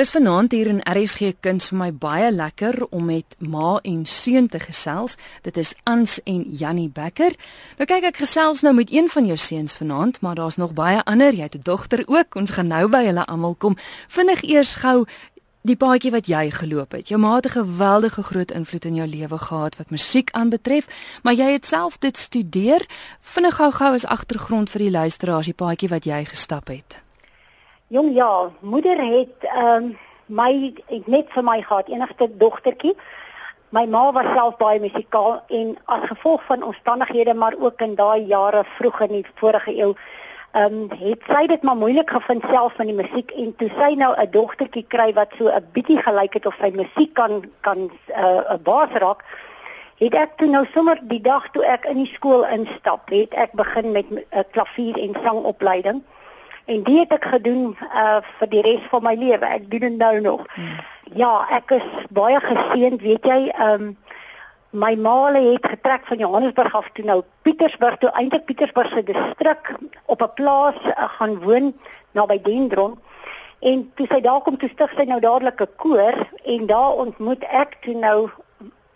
Dis vanaand hier in RSG Kuns vir my baie lekker om met ma en seun te gesels. Dit is Ans en Jannie Becker. Nou kyk ek gesels nou met een van jou seuns vanaand, maar daar's nog baie ander. Jy het 'n dogter ook. Ons gaan nou by hulle almal kom. Vinnig eers gou die paadjie wat jy geloop het. Jou ma het 'n geweldige groot invloed in jou lewe gehad wat musiek aanbetref, maar jy het self dit studeer. Vinnig gou-gou as agtergrond vir die luisteraars die paadjie wat jy gestap het. Jong ja, moeder het ehm um, my het net vir my gehad, enigste dogtertjie. My ma was self baie musikaal en as gevolg van omstandighede maar ook in daai jare vroeg in die vorige eeu ehm um, het sy dit maar moeilik gevind self van die musiek en toe sy nou 'n dogtertjie kry wat so 'n bietjie gelyk het of sy musiek kan kan 'n uh, baas raak het ek toe nou sommer die dag toe ek in die skool instap het ek begin met 'n uh, klavier en sangopleiding En dit het ek gedoen uh vir die res van my lewe. Ek doen dit nou nog. Hmm. Ja, ek is baie geseënd, weet jy, um my maale het getrek van Johannesburg af toe nou Pietersburg toe eintlik Pietersburg se distrik op 'n plaas uh, gaan woon naby Dendron. En toe sy daar kom toe stig sy nou dadelik 'n koor en daar ontmoet ek toe nou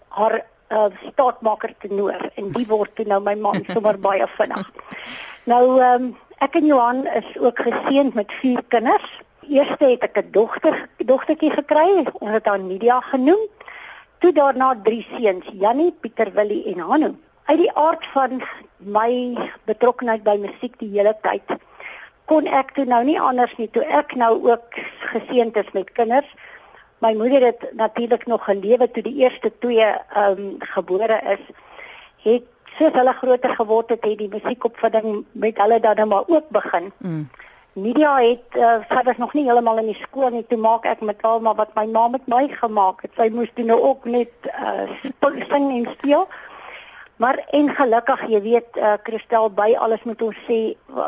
haar uh staatmaker tenor en die word toe nou my man sommer baie vinnig. Nou ehm um, Ek en Johan is ook geseënd met vier kinders. Eerste het ek 'n dogter, dogtertjie gekry, ons het haar Nidia genoem. Toe daarna drie seuns, Jannie, Pieter, Willie en Hanu. Uit die aard van my betrokkeheid by musiek die hele tyd kon ek toe nou nie anders nie toe ek nou ook geseënd is met kinders. My moeder het natuurlik nog gelewe toe die eerste twee ehm um, gebore is. Het soos hulle groter geword het, het die musiekopvoeding met hulle dan nou maar ook begin. Mm. Nidia het uh, was nog nie heeltemal in die skool nie toe maak ek met haar maar wat my ma met my gemaak het. Sy moes toe nou ook net uh, sing en speel. Maar en gelukkig, jy weet, uh, Christel by alles moet ons sê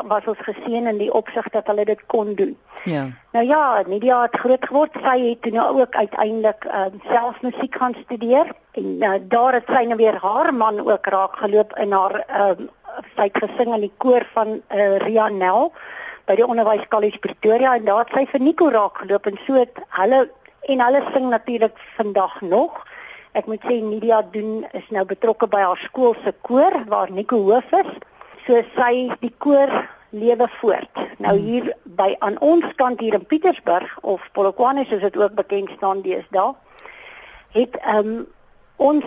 was ons geseën in die opsig dat hulle dit kon doen. Ja. Nou ja, Nidia het groot geword. Sy het nou ook uiteindelik uh, self musiek gaan studeer en uh, daar het sy nou weer haar man ook raak geloop in haar uh, sy het gesing in die koor van uh, Rianel by die Onderwyskollege Pretoria en daar het sy vir Nico raak geloop en so het hulle en hulle sing natuurlik vandag nog. Ek moet sê Nidia doen is nou betrokke by haar skool se koor waar Nico hoof is. So sy die koor lewe voort. Nou hmm. hier by aan ons kant hier in Pietersburg of Polokwane soos dit ook bekend staan deesdae het um, ons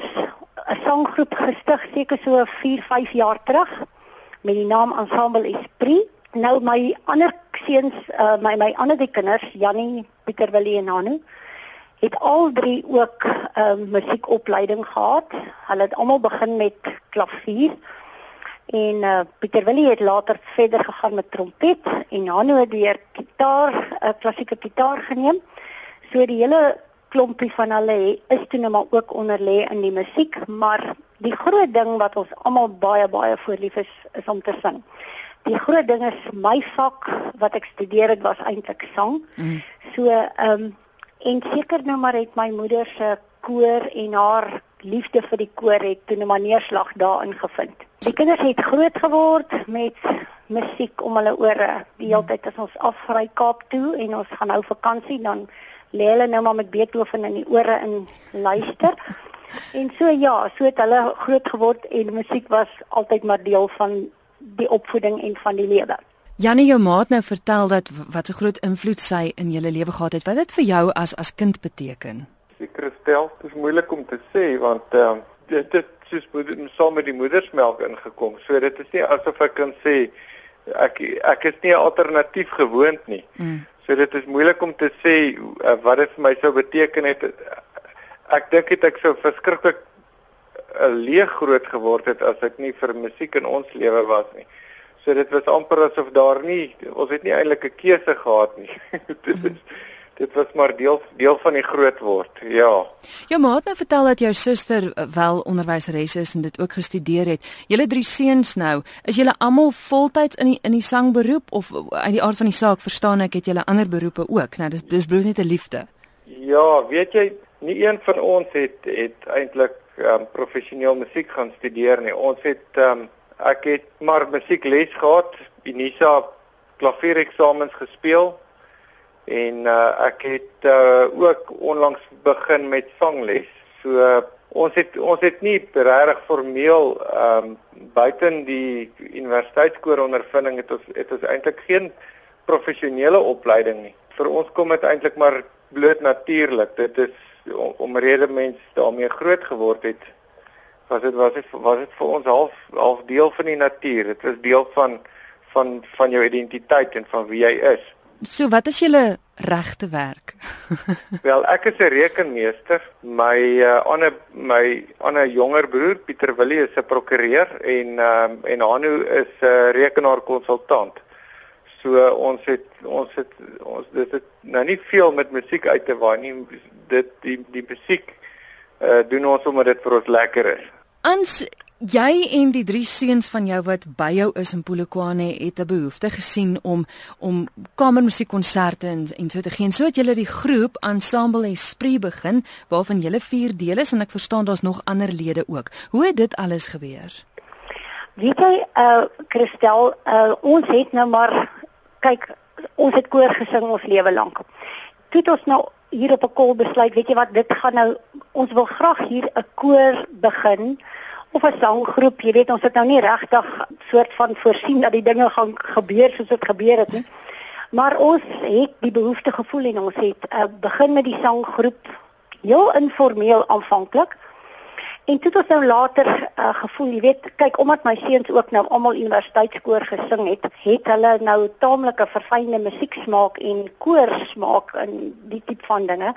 'n sanggroep gestig seker so 4, 5 jaar terug met die naam Ensemble Esprit. Nou my ander seuns, uh, my my ander die kinders, Jannie, Pieter, Willie en Hanu, het al drie ook 'n uh, ehm, musiekopleiding gehad. Hulle het almal begin met klavier. En uh, Pieter Willie het later verder gegaan met trompet en Hanu het weer gitaar, 'n uh, klassieke gitaar geneem. So die hele klompie van hulle is toe nou maar ook onder lê in die musiek, maar die groot ding wat ons almal baie baie voorlief is, is om te sing. Die groot ding is my vak wat ek studeer het was eintlik sang. Mm. So ehm um, En seker nou maar het my moeder se koor en haar liefde vir die koor het toe 'n nou neerslag daarin gevind. Die kinders het groot geword met musiek om hulle ore. Die hele tyd as ons afry Kaap toe en ons gaan nou vakansie dan lê hulle nou maar met Beethoven in die ore in luister. En so ja, so het hulle groot geword en musiek was altyd maar deel van die opvoeding en van die lewe. Jannie jou maat nou vertel dat wat 'n groot invloed sy in julle lewe gehad het. Wat dit vir jou as as kind beteken? Seker stel, dit is moeilik om te sê want ehm uh, dit het soos met saam met die moedersmelk ingekom. So dit is nie asof ek kan sê ek ek is nie 'n alternatief gewoond nie. Mm. So dit is moeilik om te sê uh, wat dit vir my sou beteken het. Ek dink dit ek sou verskriklik 'n uh, leeg groot geword het as ek nie vir musiek in ons lewe was nie. So dit was amper asof daar nie ons het nie eintlik 'n keuse gehad nie. dit is dit was maar deel deel van die groot word. Ja. Jou ma het nou vertel dat jou suster eh, wel onderwyseres is en dit ook gestudeer het. Julle drie seuns nou, is julle almal voltyds in die in die sangberoep of uit die aard van die saak verstaan ek het julle ander beroepe ook. Nou dis dis bloot net 'n liefde. Ja, weet jy, nie een van ons het het eintlik um, professioneel musiek gaan studeer nie. Ons het um, Ek het maar musiekles gehad, Unisa klaviereksamens gespeel En uh, ek het uh, ook onlangs begin met sangles. So uh, ons het ons het nie regtig formeel ehm um, buiten die universiteitskoor ondervinding het ons het ons eintlik geen professionele opleiding nie. Vir ons kom dit eintlik maar bloot natuurlik. Dit is omrede mense daarmee groot geword het. Was dit was dit was dit vir ons half half deel van die natuur. Dit is deel van van van jou identiteit en van wie jy is. So wat is julle regte werk? Wel, ek is 'n rekenmeester. My uh, ander my ander jonger broer Pieter Willie is 'n prokureur en um, en Hanu is 'n uh, rekenaarkonsultant. So uh, ons het ons het ons dit het nou nie veel met musiek uit te waai nie. Dit die die musiek uh, doen ons omdat dit vir ons lekker is. Ans Jy en die drie seuns van jou wat by jou is in Polokwane het 'n behoefte gesien om om kamermusiekkonserte en en so te gee. So het julle die groep Ensemble Esprit begin waarvan julle vier dele is en ek verstaan daar's nog ander lede ook. Hoe het dit alles gebeur? Weet jy, uh Christel, uh ons het nou maar kyk, ons het koor gesing ons lewe lank. Toe het ons nou hier op 'n kol besluit, weet jy wat, dit gaan nou ons wil graag hier 'n koor begin of 'n sanggroep, jy weet ons het nou nie regtig soort van voorsien dat die dinge gaan gebeur soos dit gebeur het nie. Maar ons het die behoefte gevoel en ons het uh, begin met die sanggroep heel informeel aanvanklik. En toe het ons nou later uh, gevoel, jy weet, kyk omdat my seuns ook nou almal universiteitskoor gesing het, het hulle nou taamlike verfynde musieksmaak en koorsmaak in die tipe van dinge.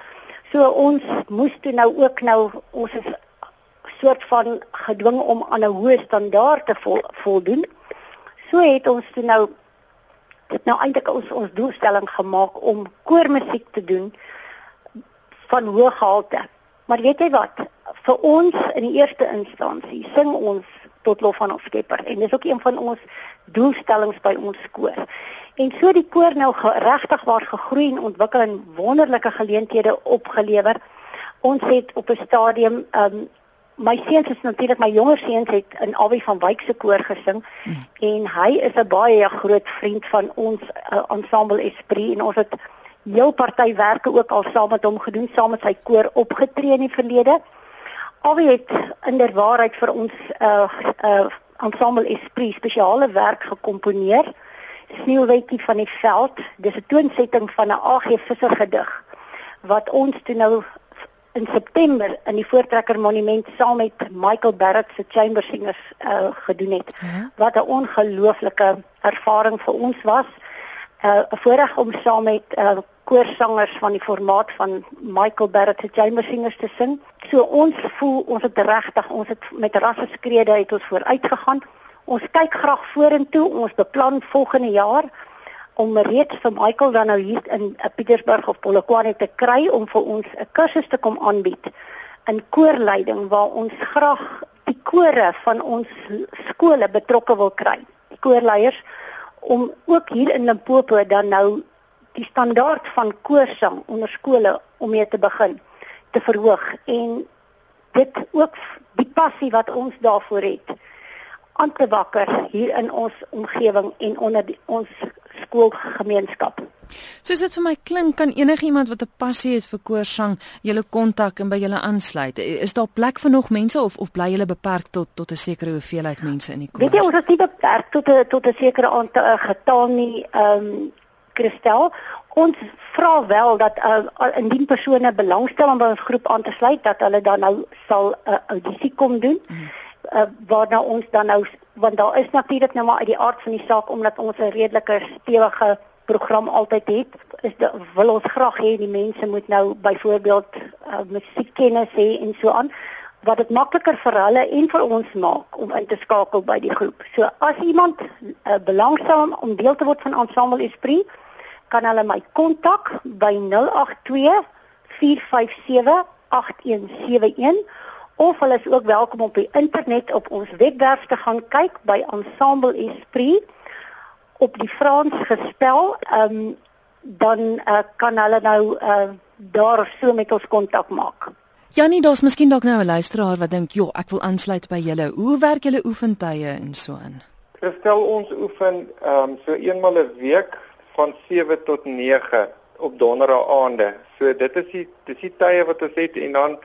So ons moes toe nou ook nou ons is soort van gedwing om aan 'n hoë standaard te vol, voldoen. So het ons toe nou dit nou eintlik ons ons doelstelling gemaak om koormusiek te doen van hoë gehalte. Maar weet jy wat? Vir ons in die eerste instansie sing ons tot lof van ons Skepper en dis ook een van ons doelstellings by ons koor. En so die koor nou regtig waar gegroei en ontwikkel en wonderlike geleenthede opgelewer. Ons het op 'n stadium um my seuns is natuurlik my jonger seuns het in Awie van Wyk se koor gesing mm. en hy is 'n baie groot vriend van ons uh, ensemble Esprit en ons het heel party werke ook al saam met hom gedoen saam met sy koor opgetree in die verlede. Awie het inderwaarheid vir ons 'n uh, uh, ensemble Esprit spesiale werk gekomponeer. Sneeuwwetjie van die veld. Dis 'n toonsetting van 'n AG Visser gedig wat ons toe nou in September in die Voortrekker Monument saam met Michael Barrett se Chamber Singers uh, gedoen het. Ja. Wat 'n ongelooflike ervaring vir ons was. 'n uh, Voorreg om saam met uh, koorsangers van die formaat van Michael Barrett se Chamber Singers te sing. So ons voel ons het regtig ons het met rasse skrede uit ons vooruit gegaan. Ons kyk graag vorentoe. Ons beplan volgende jaar om reeds vir Michael dan nou hier in uh, Pietersburg of Polokwane te kry om vir ons 'n kursus te kom aanbied in koorleiding waar ons graag die kore van ons skole betrokke wil kry. Die koorleiers om ook hier in Limpopo dan nou die standaard van koorsang onder skole om mee te begin te verhoog en dit ook die passie wat ons daarvoor het aan te wakker hier in ons omgewing en onder die, ons skoolgemeenskap. Soos dit vir my klink, kan enigiemand wat 'n passie het vir koorsang julle kontak en by julle aansluit. Is daar plek vir nog mense of of bly julle beperk tot tot 'n sekere hoeveelheid mense in die koor? Weet jy, ons is nie beperk tot 'n tot 'n sekere aantal uh, getal nie. Ehm um, Christel, ons vra wel dat uh, indien persone belangstel om by ons groep aan te sluit, dat hulle dan nou sal 'n uh, audisie kom doen. Hmm uh, waarna ons dan nou want daar is natuurlik nou maar uit die aard van die saak omdat ons 'n redelike stewige program altyd het is de, wil ons graag hê die mense moet nou byvoorbeeld uh, musiekkennis hê en so aan wat dit makliker vir hulle en vir ons maak om in te skakel by die groep. So as iemand uh, belangstel om deel te word van Ensemble Esprit, kan hulle my kontak by 082 457 8171 of hulle is ook welkom op die internet op ons webwerf te gaan kyk by Ensemble Esprit op die Frans gespel. Ehm um, dan uh, kan hulle nou uh, daar so met ons kontak maak. Janie, daar's miskien dalk nou 'n luisteraar wat dink, "Jo, ek wil aansluit by julle. Hoe werk julle oefentye en so aan?" Stel ons oefen ehm um, so eenmal 'n week van 7 tot 9 op donderdae aande. So dit is die dis die tye wat ons het en dan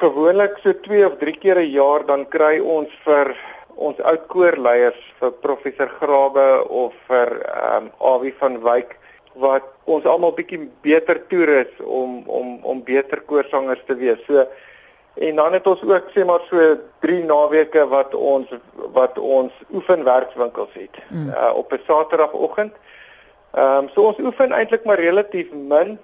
gewoonlik so 2 of 3 keer 'n jaar dan kry ons vir ons oud koorleiers vir professor Grawe of vir ehm um, Awie van Wyk wat ons almal bietjie beter toerus om om om beter koorsangers te wees. So en dan het ons ook sê maar so 3 naweke wat ons wat ons oefenwerkswinkels het mm. uh, op 'n Saterdagoggend. Ehm um, so ons oefen eintlik maar relatief min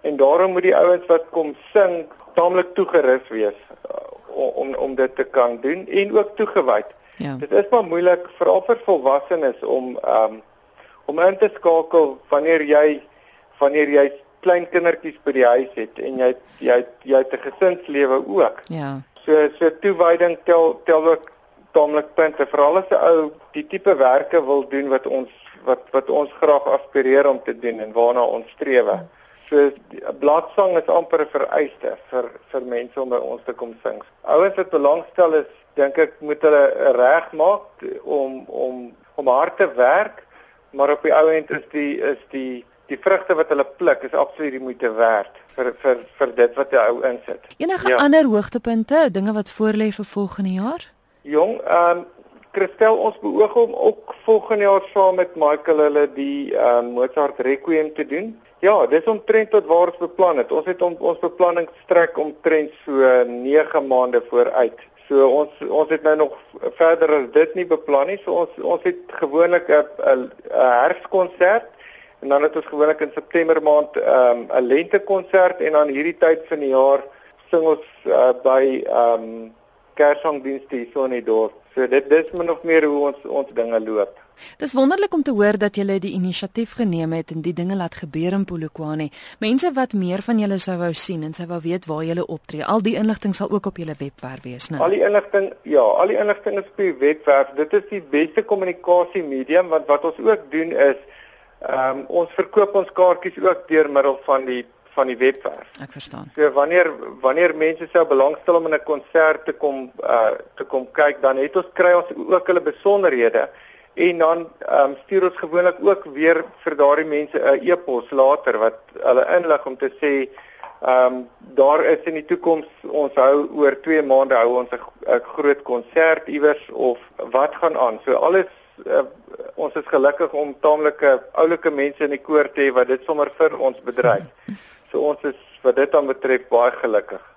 en daarom moet die ouens wat kom sing taamlik toegerus wees uh, om om dit te kan doen en ook toegewyd. Ja. Dit is maar moeilik veral vir volwassenes om um om in te skakel wanneer jy wanneer jy klein kindertjies by die huis het en jy jy jy het 'n gesinslewe ook. Ja. So so toewyding tel tel ook taamlik punte veral as 'n ou die tipe werke wil doen wat ons wat wat ons graag aspireer om te doen en waarna ons streef. So 'n bladsang is amper 'n vereiste vir vir mense om by ons te kom sing. Ouens wat belangstel is, dink ek moet hulle reg maak om om om hard te werk, maar op die ou end is die is die die vrugte wat hulle pluk is absoluut die moeite werd vir vir vir dit wat jy ou insit. Enige ja. ander hoogtepunte, dinge wat voorlê vir volgende jaar? Jong, ehm um, Christel, ons beoog om ook volgende jaar saam met Michael hulle die ehm um, Mozart Requiem te doen. Ja, dis omtrent tot waar ons beplan het. Ons het om, ons beplanning strek omtrent so 9 maande vooruit. So ons ons het nou nog verder as dit nie beplan nie. So ons ons het gewoonlik 'n herfskonsert en dan het ons gewoonlik in September maand ehm, 'n um, lentekonsert en dan hierdie tyd van die jaar sing ons uh, by ehm um, Kersangdienste hier so in die dorp. So dit dis min of meer hoe ons ons dinge loop. Dis wonderlik om te hoor dat julle die inisiatief geneem het en die dinge laat gebeur in Polokwane. Mense wat meer van julle sou wou sien en sou wou weet waar julle optree. Al die inligting sal ook op julle webwerf wees, né? Al die inligting, ja, al die inligting is op die webwerf. Dit is die beste kommunikasie medium want wat ons ook doen is ehm um, ons verkoop ons kaartjies ook deur middel van die van die webwerf. Ek verstaan. So wanneer wanneer mense sou belangstel om in 'n konsert te kom uh te kom kyk, dan het ons kry ons ook hulle besonderhede en dan um, stuur ons gewoonlik ook weer vir daardie mense 'n e e-pos later wat hulle inlig om te sê ehm um, daar is in die toekoms ons hou oor 2 maande hou ons 'n groot konsert iewers of wat gaan aan. So alles uh, ons is gelukkig om taamlike oulike mense in die koor te hê wat dit sommer vir ons bedryf. So ons is wat dit dan betref baie gelukkig.